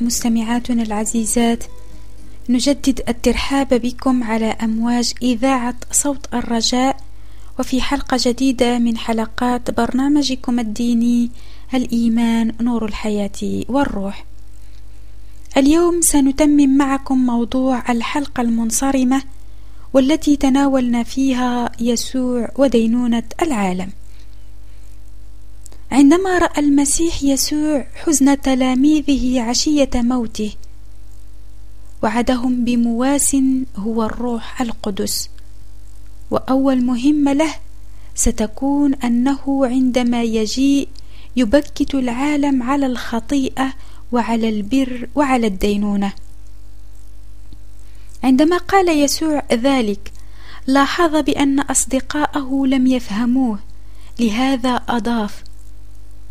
مستمعاتنا العزيزات نجدد الترحاب بكم على أمواج إذاعة صوت الرجاء وفي حلقة جديدة من حلقات برنامجكم الديني الإيمان نور الحياة والروح. اليوم سنتمم معكم موضوع الحلقة المنصرمة والتي تناولنا فيها يسوع ودينونة العالم. عندما رأى المسيح يسوع حزن تلاميذه عشية موته وعدهم بمواس هو الروح القدس. وأول مهمه له ستكون أنه عندما يجيء يبكت العالم على الخطيئة وعلى البر وعلى الدينونة. عندما قال يسوع ذلك لاحظ بأن أصدقاءه لم يفهموه لهذا أضاف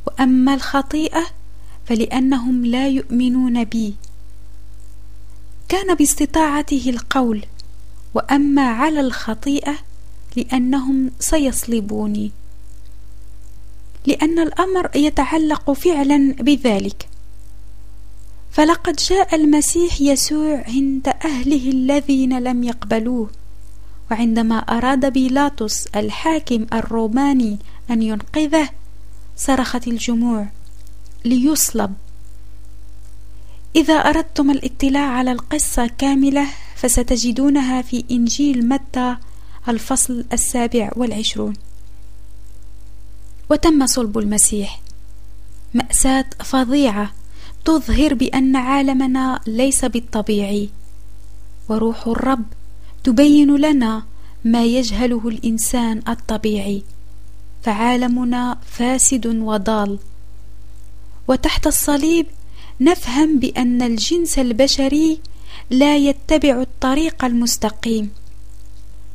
وأما الخطيئة فلأنهم لا يؤمنون بي. كان باستطاعته القول وأما على الخطيئة لأنهم سيصلبوني. لأن الأمر يتعلق فعلا بذلك. فلقد جاء المسيح يسوع عند أهله الذين لم يقبلوه وعندما أراد بيلاطس الحاكم الروماني أن ينقذه صرخت الجموع ليصلب. إذا أردتم الاطلاع على القصة كاملة فستجدونها في إنجيل متى الفصل السابع والعشرون. وتم صلب المسيح. مأساة فظيعة تظهر بأن عالمنا ليس بالطبيعي وروح الرب تبين لنا ما يجهله الإنسان الطبيعي. فعالمنا فاسد وضال. وتحت الصليب نفهم بأن الجنس البشري لا يتبع الطريق المستقيم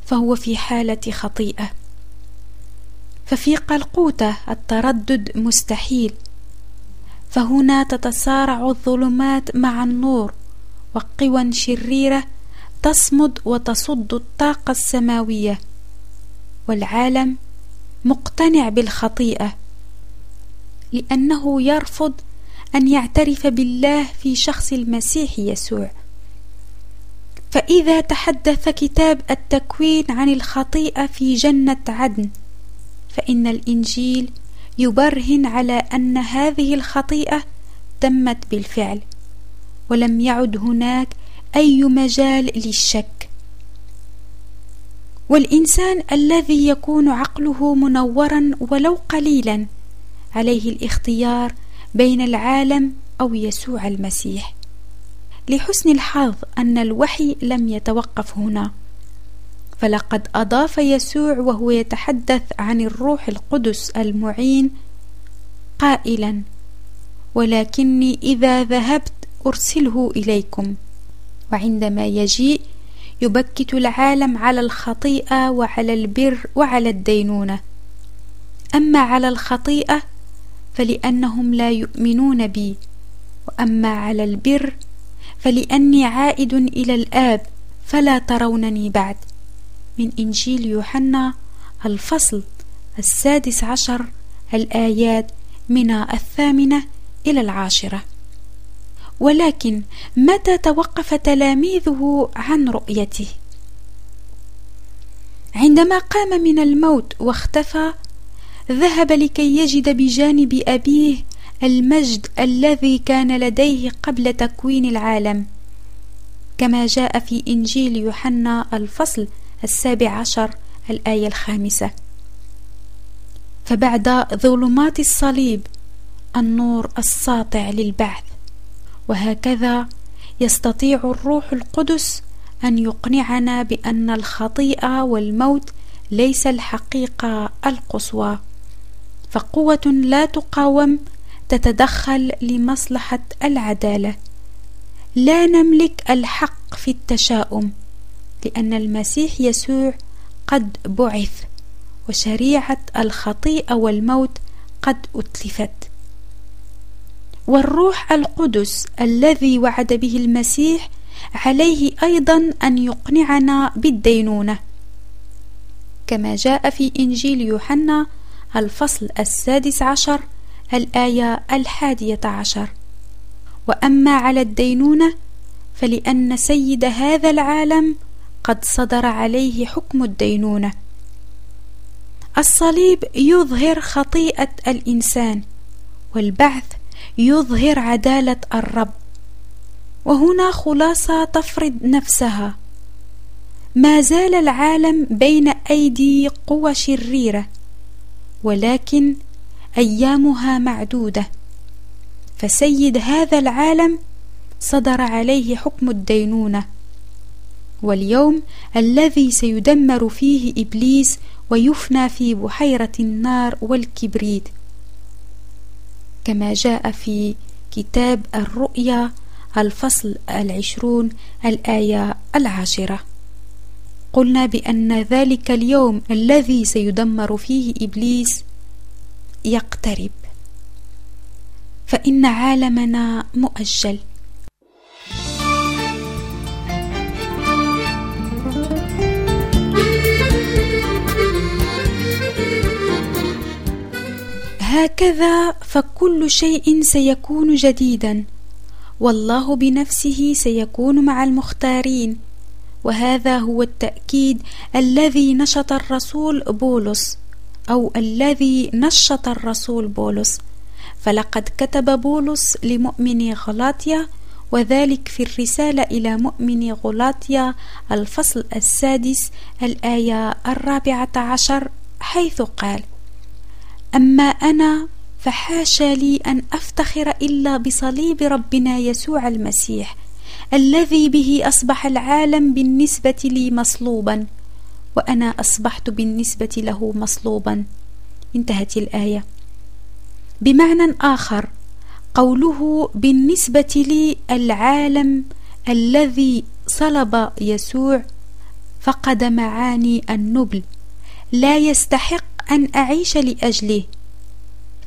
فهو في حالة خطيئة. ففي قلقوتة التردد مستحيل. فهنا تتصارع الظلمات مع النور وقوى شريرة تصمد وتصد الطاقة السماوية. والعالم مقتنع بالخطيئة لأنه يرفض أن يعترف بالله في شخص المسيح يسوع. فإذا تحدث كتاب التكوين عن الخطيئة في جنة عدن فإن الإنجيل يبرهن على أن هذه الخطيئة تمت بالفعل ولم يعد هناك أي مجال للشك. والإنسان الذي يكون عقله منورا ولو قليلا عليه الاختيار بين العالم أو يسوع المسيح. لحسن الحظ أن الوحي لم يتوقف هنا. فلقد أضاف يسوع وهو يتحدث عن الروح القدس المعين قائلا ولكني إذا ذهبت أرسله إليكم وعندما يجيء يبكت العالم على الخطيئة وعلى البر وعلى الدينونة. أما على الخطيئة فلأنهم لا يؤمنون بي وأما على البر فلأني عائد إلى الآب فلا ترونني بعد. من إنجيل يوحنا الفصل السادس عشر الآيات من الثامنة إلى العاشرة. ولكن متى توقف تلاميذه عن رؤيته؟ عندما قام من الموت واختفى ذهب لكي يجد بجانب أبيه المجد الذي كان لديه قبل تكوين العالم كما جاء في إنجيل يوحنا الفصل السابع عشر الآية الخامسة. فبعد ظلمات الصليب النور الساطع للبعث. وهكذا يستطيع الروح القدس أن يقنعنا بأن الخطيئة والموت ليس الحقيقة القصوى. فقوة لا تقاوم تتدخل لمصلحة العدالة. لا نملك الحق في التشاؤم لأن المسيح يسوع قد بعث وشريعة الخطيئة والموت قد أتلفت. والروح القدس الذي وعد به المسيح عليه أيضا أن يقنعنا بالدينونة. كما جاء في إنجيل يوحنا الفصل السادس عشر الآية الحادية عشر. وأما على الدينونة فلأن سيد هذا العالم قد صدر عليه حكم الدينونة. الصليب يظهر خطيئة الإنسان والبعث يظهر عدالة الرب. وهنا خلاصة تفرض نفسها. ما زال العالم بين أيدي قوى شريرة ولكن أيامها معدودة. فسيد هذا العالم صدر عليه حكم الدينونة. واليوم الذي سيدمر فيه إبليس ويفنى في بحيرة النار والكبريت. كما جاء في كتاب الرؤيا الفصل العشرون الآية العاشرة. قلنا بأن ذلك اليوم الذي سيدمر فيه إبليس يقترب. فإن عالمنا مؤجل. هكذا فكل شيء سيكون جديدا والله بنفسه سيكون مع المختارين وهذا هو التأكيد الذي نشط الرسول بولس أو الذي نشط الرسول بولس. فلقد كتب بولس لمؤمني غلاطيا وذلك في الرسالة إلى مؤمني غلاطيا الفصل السادس الآية الرابعة عشر حيث قال أما أنا فحاشا لي أن أفتخر إلا بصليب ربنا يسوع المسيح الذي به أصبح العالم بالنسبة لي مصلوبا وأنا أصبحت بالنسبة له مصلوبا. انتهت الآية. بمعنى آخر قوله بالنسبة لي العالم الذي صلب يسوع فقد معاني النبل لا يستحق أن أعيش لأجله.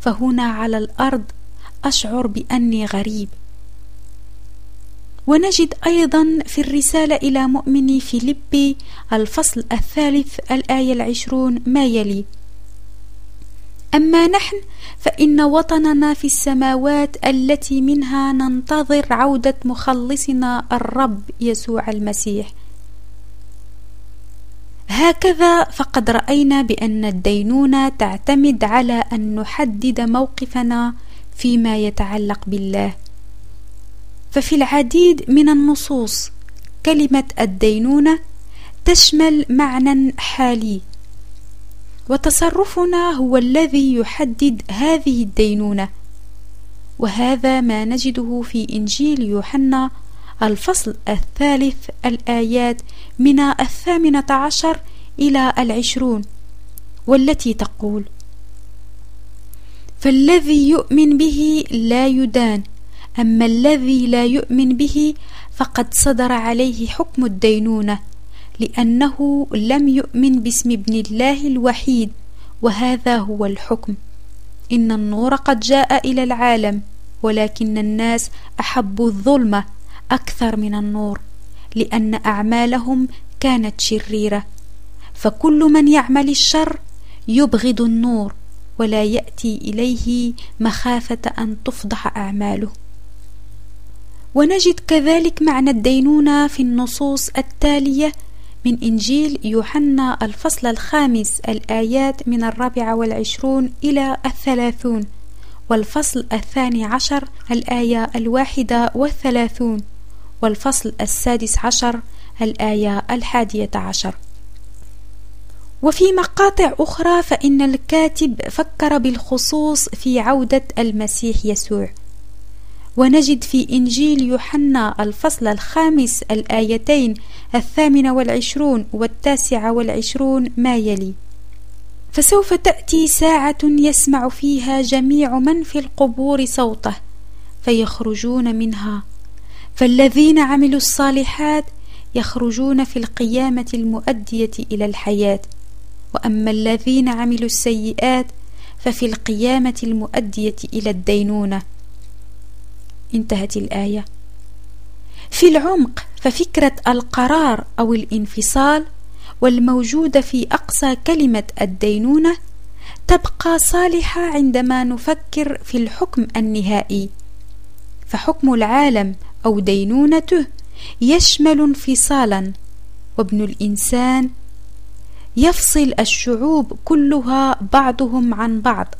فهنا على الأرض أشعر بأني غريب. ونجد أيضا في الرسالة إلى مؤمني فيليبي الفصل الثالث الآية العشرون ما يلي؟ أما نحن فإن وطننا في السماوات التي منها ننتظر عودة مخلصنا الرب يسوع المسيح. هكذا فقد رأينا بأن الدينونة تعتمد على أن نحدد موقفنا فيما يتعلق بالله. ففي العديد من النصوص كلمة الدينونة تشمل معنى حالي وتصرفنا هو الذي يحدد هذه الدينونة وهذا ما نجده في إنجيل يوحنا الفصل الثالث الآيات من الثامنة عشر إلى العشرون والتي تقول فالذي يؤمن به لا يدان أما الذي لا يؤمن به فقد صدر عليه حكم الدينونة لأنه لم يؤمن باسم ابن الله الوحيد وهذا هو الحكم. إن النور قد جاء إلى العالم ولكن الناس أحبوا الظلمة أكثر من النور لأن أعمالهم كانت شريرة. فكل من يعمل الشر يبغض النور ولا يأتي إليه مخافة أن تفضح أعماله. ونجد كذلك معنى الدينونة في النصوص التالية من إنجيل يوحنا الفصل الخامس الآيات من الرابعة والعشرون إلى الثلاثون والفصل الثاني عشر الآية الواحدة والثلاثون. والفصل السادس عشر الآية الحادية عشر. وفي مقاطع أخرى فإن الكاتب فكر بالخصوص في عودة المسيح يسوع. ونجد في إنجيل يوحنا الفصل الخامس الآيتين الثامنة والعشرون والتاسعة والعشرون ما يلي. فسوف تأتي ساعة يسمع فيها جميع من في القبور صوته فيخرجون منها فالذين عملوا الصالحات يخرجون في القيامة المؤدية إلى الحياة. وأما الذين عملوا السيئات ففي القيامة المؤدية إلى الدينونة. انتهت الآية. في العمق ففكرة القرار أو الانفصال والموجودة في أقصى كلمة الدينونة تبقى صالحة عندما نفكر في الحكم النهائي. فحكم العالم أو دينونته يشمل انفصالا وابن الإنسان يفصل الشعوب كلها بعضهم عن بعض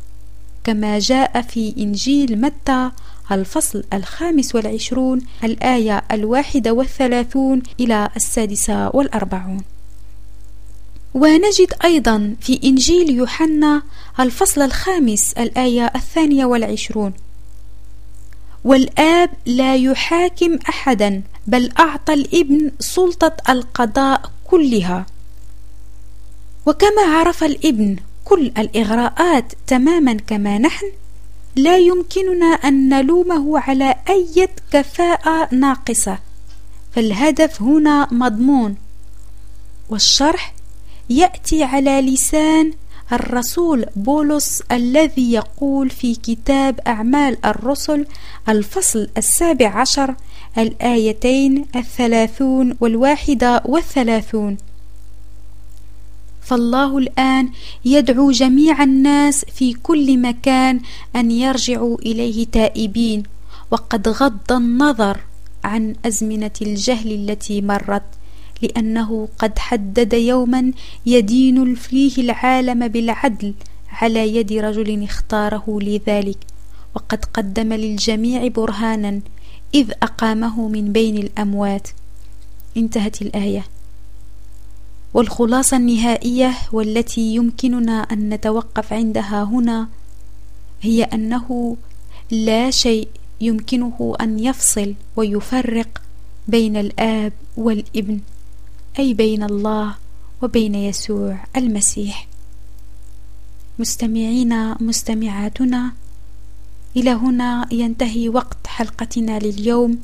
كما جاء في إنجيل متى الفصل الخامس والعشرون الآية الواحدة والثلاثون إلى السادسة والأربعون. ونجد أيضا في إنجيل يوحنا الفصل الخامس الآية الثانية والعشرون والآب لا يحاكم أحدا بل أعطى الإبن سلطة القضاء كلها. وكما عرف الإبن كل الإغراءات تماما كما نحن لا يمكننا أن نلومه على أي كفاءة ناقصة. فالهدف هنا مضمون. والشرح يأتي على لسان الرسول بولس الذي يقول في كتاب أعمال الرسل الفصل السابع عشر الآيتين الثلاثون والواحدة والثلاثون. فالله الآن يدعو جميع الناس في كل مكان أن يرجعوا إليه تائبين وقد غض النظر عن أزمنة الجهل التي مرت لأنه قد حدد يوما يدين فيه العالم بالعدل على يد رجل اختاره لذلك. وقد قدم للجميع برهانا إذ أقامه من بين الأموات. انتهت الآية. والخلاصة النهائية والتي يمكننا أن نتوقف عندها هنا هي أنه لا شيء يمكنه أن يفصل ويفرق بين الآب والابن أي بين الله وبين يسوع المسيح. مستمعينا مستمعاتنا إلى هنا ينتهي وقت حلقتنا لليوم.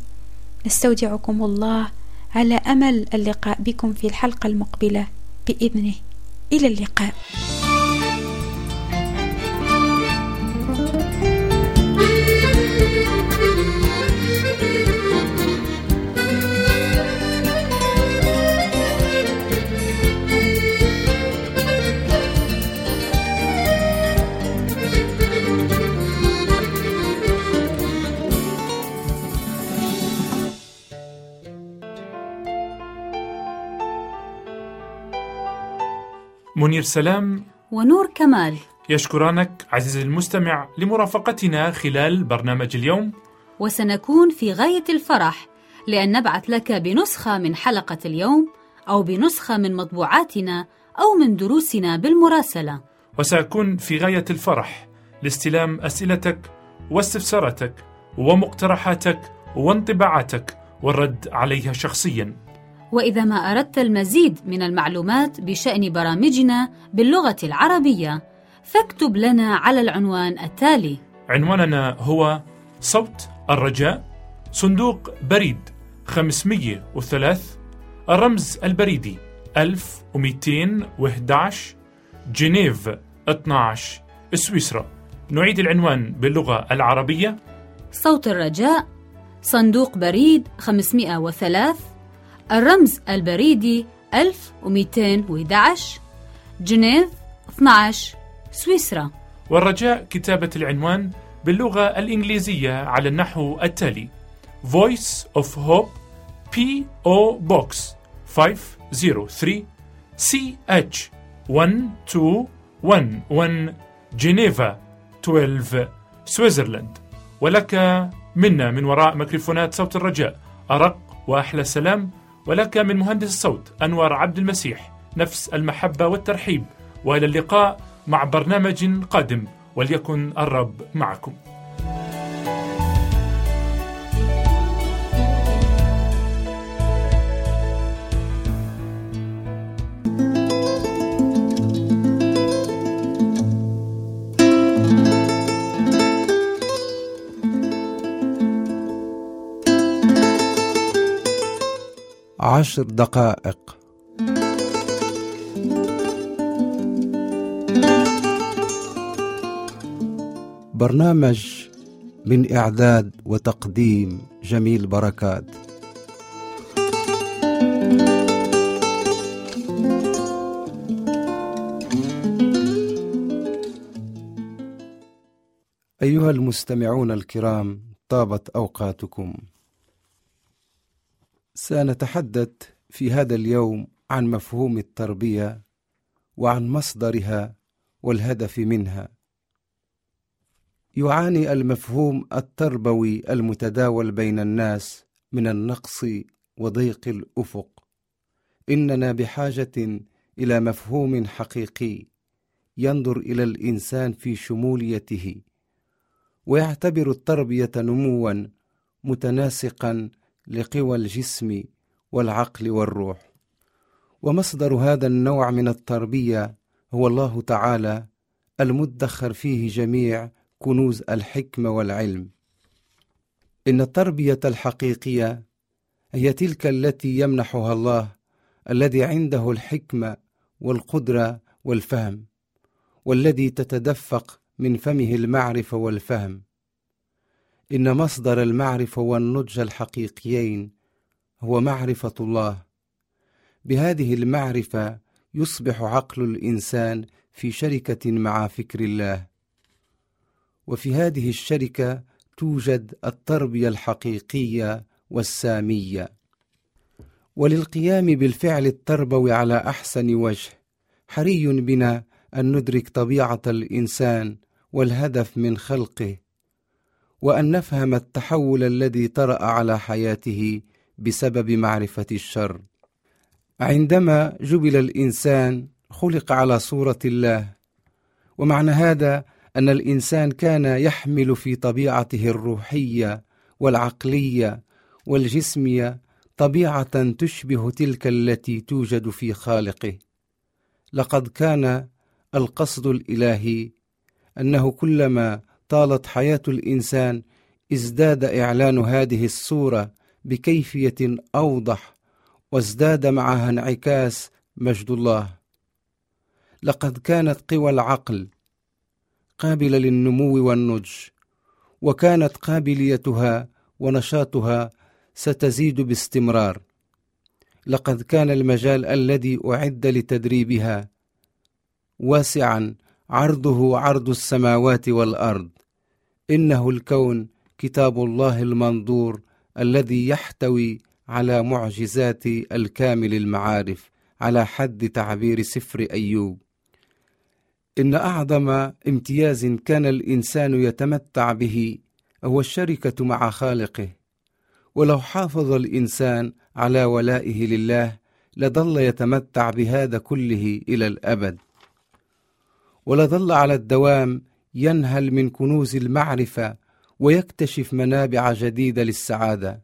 نستودعكم الله على أمل اللقاء بكم في الحلقة المقبلة بإذنه. إلى اللقاء. منير سلام ونور كمال. يشكرانك عزيزي المستمع لمرافقتنا خلال برنامج اليوم. وسنكون في غاية الفرح لأن نبعث لك بنسخة من حلقة اليوم أو بنسخة من مطبوعاتنا أو من دروسنا بالمراسلة. وسأكون في غاية الفرح لاستلام أسئلتك واستفساراتك ومقترحاتك وانطباعاتك والرد عليها شخصياً. وإذا ما أردت المزيد من المعلومات بشأن برامجنا باللغة العربية فاكتب لنا على العنوان التالي. عنواننا هو صوت الرجاء صندوق بريد 503 الرمز البريدي 1211 جنيف 12 سويسرا. نعيد العنوان باللغة العربية. صوت الرجاء صندوق بريد 503 الرمز البريدي 1211 جنيف 12 سويسرا والرجاء كتابة العنوان باللغة الإنجليزية على النحو التالي Voice of Hope P.O. Box 503 CH 1211 جنيفا 12 سويسرلاند ولك منا من وراء ميكروفونات صوت الرجاء أرق وأحلى سلام ولك من مهندس الصوت أنور عبد المسيح نفس المحبة والترحيب وإلى اللقاء مع برنامج قادم وليكن الرب معكم. عشر دقائق. برنامج من إعداد وتقديم جميل بركات. أيها المستمعون الكرام طابت أوقاتكم. سنتحدث في هذا اليوم عن مفهوم التربية وعن مصدرها والهدف منها. يعاني المفهوم التربوي المتداول بين الناس من النقص وضيق الأفق. إننا بحاجة إلى مفهوم حقيقي ينظر إلى الإنسان في شموليته ويعتبر التربية نموا متناسقا لقوى الجسم والعقل والروح. ومصدر هذا النوع من التربية هو الله تعالى المدخر فيه جميع كنوز الحكمة والعلم. إن التربية الحقيقية هي تلك التي يمنحها الله الذي عنده الحكمة والقدرة والفهم والذي تتدفق من فمه المعرفة والفهم. إن مصدر المعرفة والنضج الحقيقيين هو معرفة الله. بهذه المعرفة يصبح عقل الإنسان في شركة مع فكر الله. وفي هذه الشركة توجد التربية الحقيقية والسامية. وللقيام بالفعل التربوي على أحسن وجه حري بنا أن ندرك طبيعة الإنسان والهدف من خلقه. وأن نفهم التحول الذي طرأ على حياته بسبب معرفة الشر. عندما جبل الإنسان خلق على صورة الله ومعنى هذا أن الإنسان كان يحمل في طبيعته الروحية والعقلية والجسمية طبيعة تشبه تلك التي توجد في خالقه. لقد كان القصد الإلهي أنه كلما طالت حياة الإنسان ازداد إعلان هذه الصورة بكيفية أوضح وازداد معها انعكاس مجد الله. لقد كانت قوى العقل قابلة للنمو والنضج وكانت قابليتها ونشاطها ستزيد باستمرار. لقد كان المجال الذي أعد لتدريبها واسعا عرضه عرض السماوات والأرض. إنه الكون كتاب الله المنظور الذي يحتوي على معجزات الكامل المعارف على حد تعبير سفر أيوب. إن أعظم امتياز كان الإنسان يتمتع به هو الشركة مع خالقه. ولو حافظ الإنسان على ولائه لله لظل يتمتع بهذا كله إلى الأبد. ولظل على الدوام ينهل من كنوز المعرفة ويكتشف منابع جديدة للسعادة.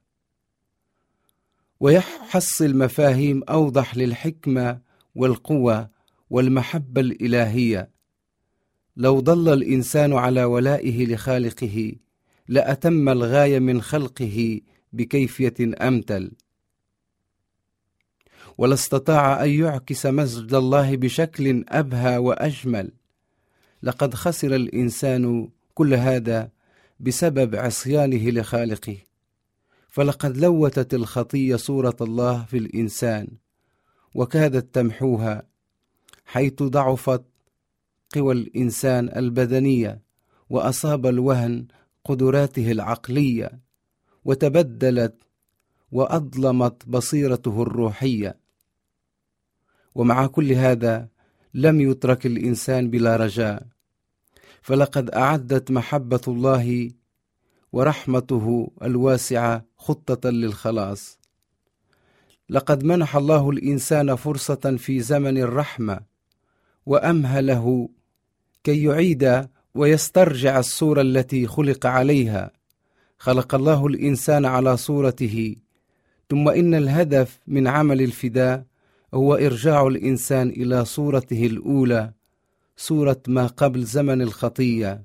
ويحصل مفاهيم أوضح للحكمة والقوة والمحبة الإلهية. لو ضل الإنسان على ولائه لخالقه لأتم الغاية من خلقه بكيفية أمتل. ولا استطاع أن يعكس مجد الله بشكل أبهى وأجمل. لقد خسر الإنسان كل هذا بسبب عصيانه لخالقه. فلقد لوثت الخطية صورة الله في الإنسان وكادت تمحوها حيث ضعفت قوى الإنسان البدنية وأصاب الوهن قدراته العقلية وتبدلت وأظلمت بصيرته الروحية. ومع كل هذا لم يترك الإنسان بلا رجاء. فلقد أعدت محبة الله ورحمته الواسعة خطة للخلاص. لقد منح الله الإنسان فرصة في زمن الرحمة وامهله كي يعيد ويسترجع الصورة التي خلق عليها. خلق الله الإنسان على صورته ثم إن الهدف من عمل الفداء هو إرجاع الإنسان إلى صورته الأولى. صورة ما قبل زمن الخطية.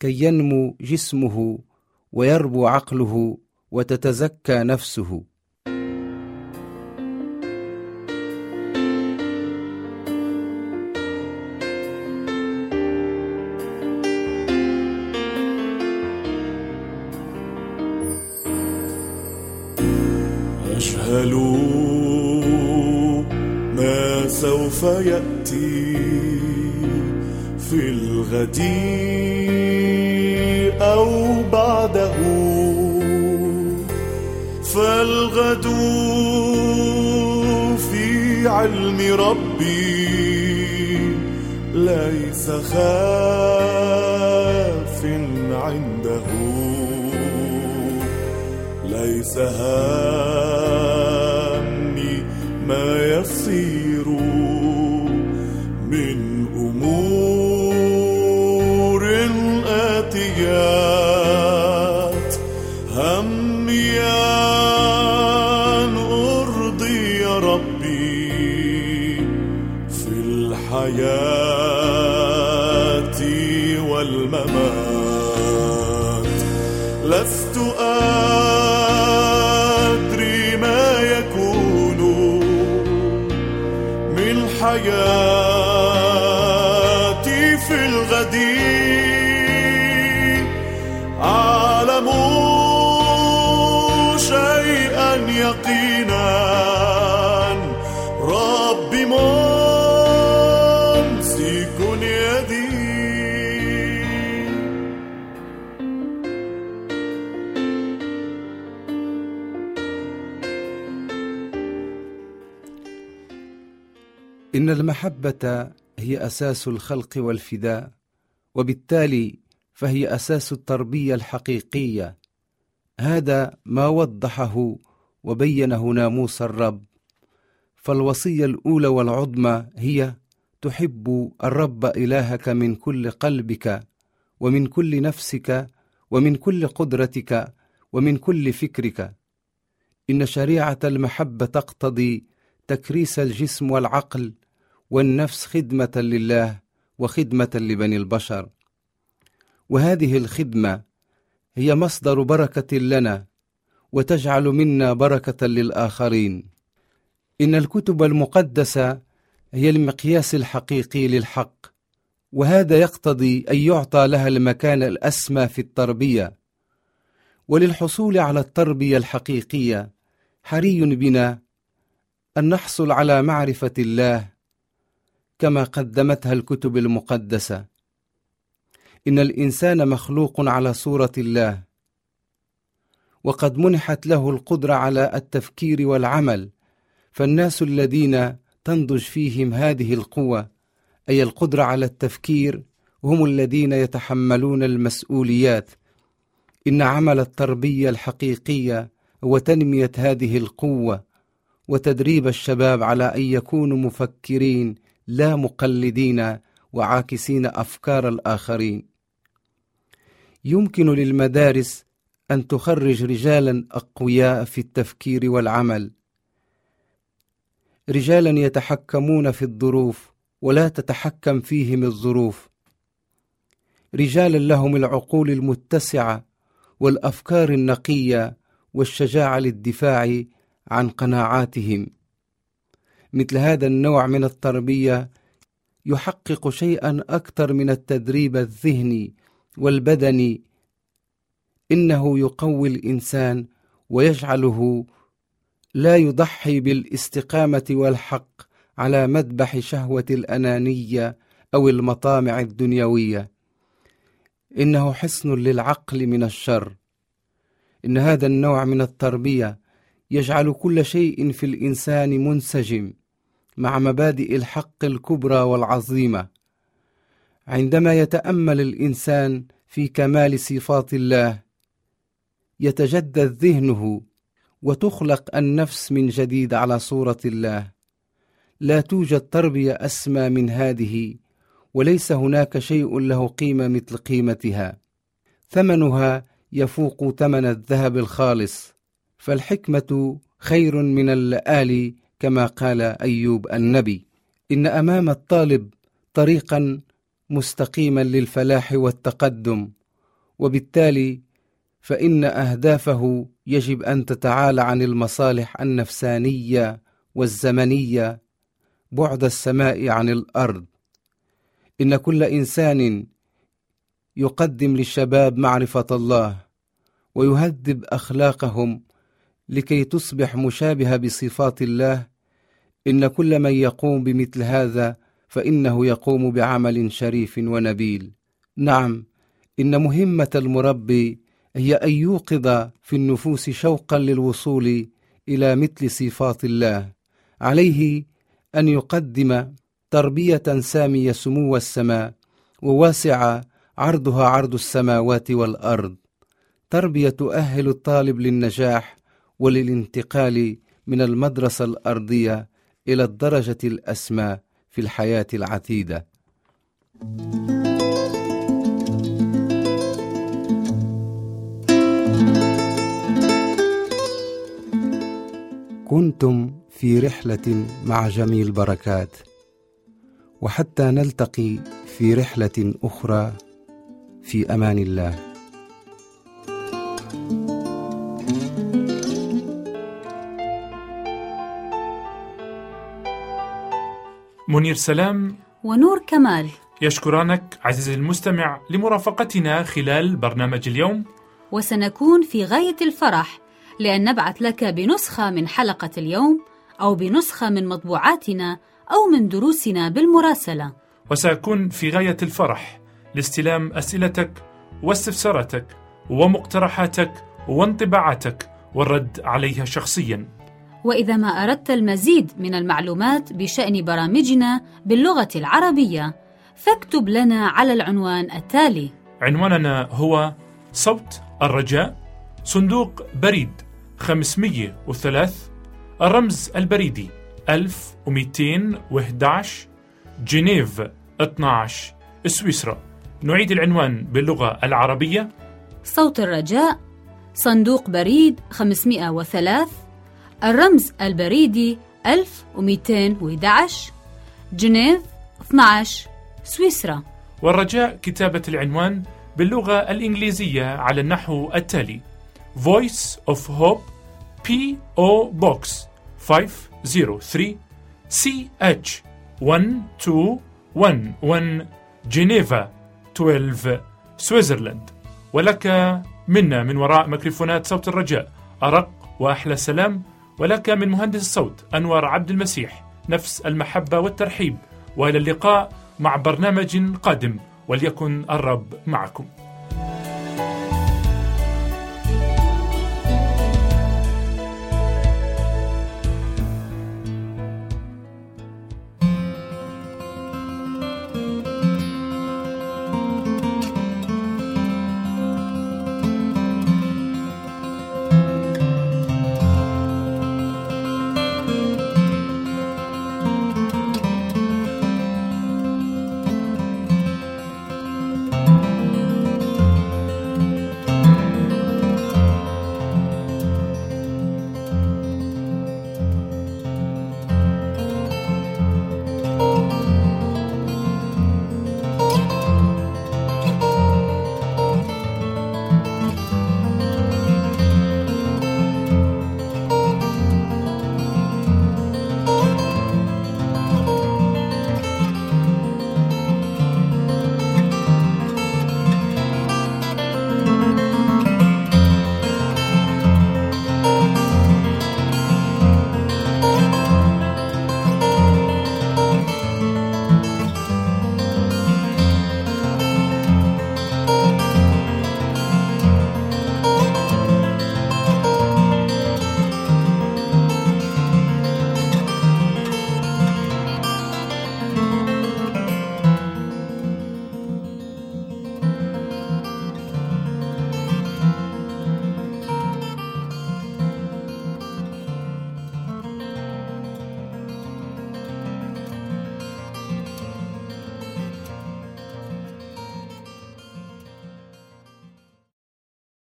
كي ينمو جسمه ويربو عقله وتتزكى نفسه. سوف يأتي في الغد أو بعده. فالغد في علم ربي ليس خاف عنده. ليس هامي من إن المحبة هي أساس الخلق والفداء وبالتالي فهي أساس التربية الحقيقية. هذا ما وضحه وبينه ناموس الرب. فالوصية الأولى والعظمى هي تحب الرب إلهك من كل قلبك ومن كل نفسك ومن كل قدرتك ومن كل فكرك. إن شريعة المحبة تقتضي تكريس الجسم والعقل والنفس خدمة لله وخدمة لبني البشر. وهذه الخدمة هي مصدر بركة لنا وتجعل منا بركة للآخرين. إن الكتب المقدسة هي المقياس الحقيقي للحق وهذا يقتضي أن يعطى لها المكان الأسمى في التربية. وللحصول على التربية الحقيقية حري بنا أن نحصل على معرفة الله كما قدمتها الكتب المقدسة. إن الإنسان مخلوق على صورة الله وقد منحت له القدرة على التفكير والعمل فالناس الذين تنضج فيهم هذه القوة أي القدرة على التفكير هم الذين يتحملون المسؤوليات. إن عمل التربية الحقيقية هو تنمية هذه القوة وتدريب الشباب على أن يكونوا مفكرين لا مقلدين وعاكسين أفكار الآخرين. يمكن للمدارس أن تخرج رجالا أقوياء في التفكير والعمل. رجالا يتحكمون في الظروف ولا تتحكم فيهم الظروف. رجالا لهم العقول المتسعة والأفكار النقية والشجاعة للدفاع عن قناعاتهم. مثل هذا النوع من التربية يحقق شيئا أكثر من التدريب الذهني والبدني. إنه يقوي الإنسان ويجعله لا يضحي بالاستقامة والحق على مذبح شهوة الأنانية أو المطامع الدنيوية. إنه حصن للعقل من الشر. إن هذا النوع من التربية يجعل كل شيء في الإنسان منسجم. مع مبادئ الحق الكبرى والعظيمة. عندما يتأمل الإنسان في كمال صفات الله يتجدد ذهنه وتخلق النفس من جديد على صورة الله. لا توجد تربية أسمى من هذه وليس هناك شيء له قيمة مثل قيمتها. ثمنها يفوق ثمن الذهب الخالص فالحكمة خير من اللآلي كما قال أيوب النبي إن أمام الطالب طريقا مستقيما للفلاح والتقدم وبالتالي فإن أهدافه يجب أن تتعالى عن المصالح النفسانية والزمنية بعد السماء عن الأرض. إن كل إنسان يقدم للشباب معرفة الله ويهذب أخلاقهم لكي تصبح مشابهة بصفات الله إن كل من يقوم بمثل هذا فإنه يقوم بعمل شريف ونبيل. نعم إن مهمة المربي هي أن يوقظ في النفوس شوقا للوصول إلى مثل صفات الله. عليه أن يقدم تربية سامية سمو السماء وواسعه عرضها عرض السماوات والأرض. تربية تؤهل الطالب للنجاح وللانتقال من المدرسة الأرضية إلى الدرجة الاسمى في الحياة العتيدة. كنتم في رحلة مع جميل بركات وحتى نلتقي في رحلة أخرى في أمان الله. منير سلام ونور كمال. يشكرانك عزيزي المستمع لمرافقتنا خلال برنامج اليوم. وسنكون في غاية الفرح لأن نبعث لك بنسخة من حلقة اليوم أو بنسخة من مطبوعاتنا أو من دروسنا بالمراسلة. وسأكون في غاية الفرح لاستلام أسئلتك واستفساراتك ومقترحاتك وانطباعاتك والرد عليها شخصيا. وإذا ما أردت المزيد من المعلومات بشأن برامجنا باللغة العربية فاكتب لنا على العنوان التالي. عنواننا هو صوت الرجاء صندوق بريد 503 الرمز البريدي 1211 جنيف 12 سويسرا. نعيد العنوان باللغة العربية. صوت الرجاء صندوق بريد 503 الرمز البريدي 1211 جنيف 12 سويسرا. والرجاء كتابة العنوان باللغة الإنجليزية على النحو التالي. Voice of Hope P.O. Box 503 CH 1211 جنيفا 12 سويسرلاند ولك منا من وراء ميكروفونات صوت الرجاء. أرق وأحلى سلام. ولك من مهندس الصوت أنور عبد المسيح نفس المحبة والترحيب وإلى اللقاء مع برنامج قادم وليكن الرب معكم.